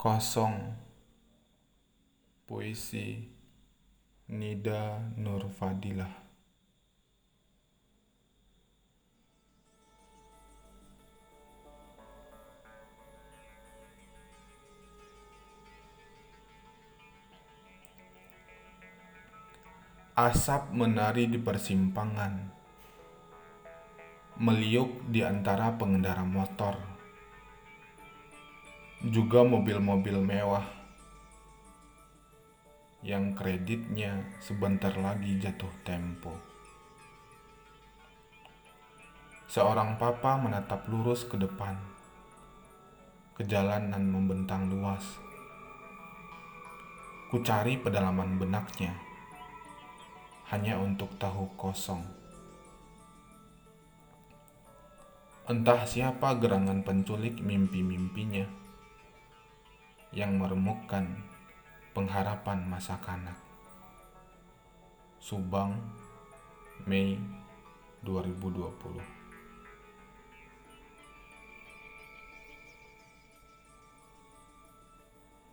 Kosong. Puisi Nida Nurfadilah Asap menari di persimpangan. Meliuk di antara pengendara motor juga mobil-mobil mewah yang kreditnya sebentar lagi jatuh tempo. Seorang papa menatap lurus ke depan, ke jalanan membentang luas. Ku cari pedalaman benaknya, hanya untuk tahu kosong. Entah siapa gerangan penculik mimpi-mimpinya yang meremukkan pengharapan masa kanak. Subang, Mei 2020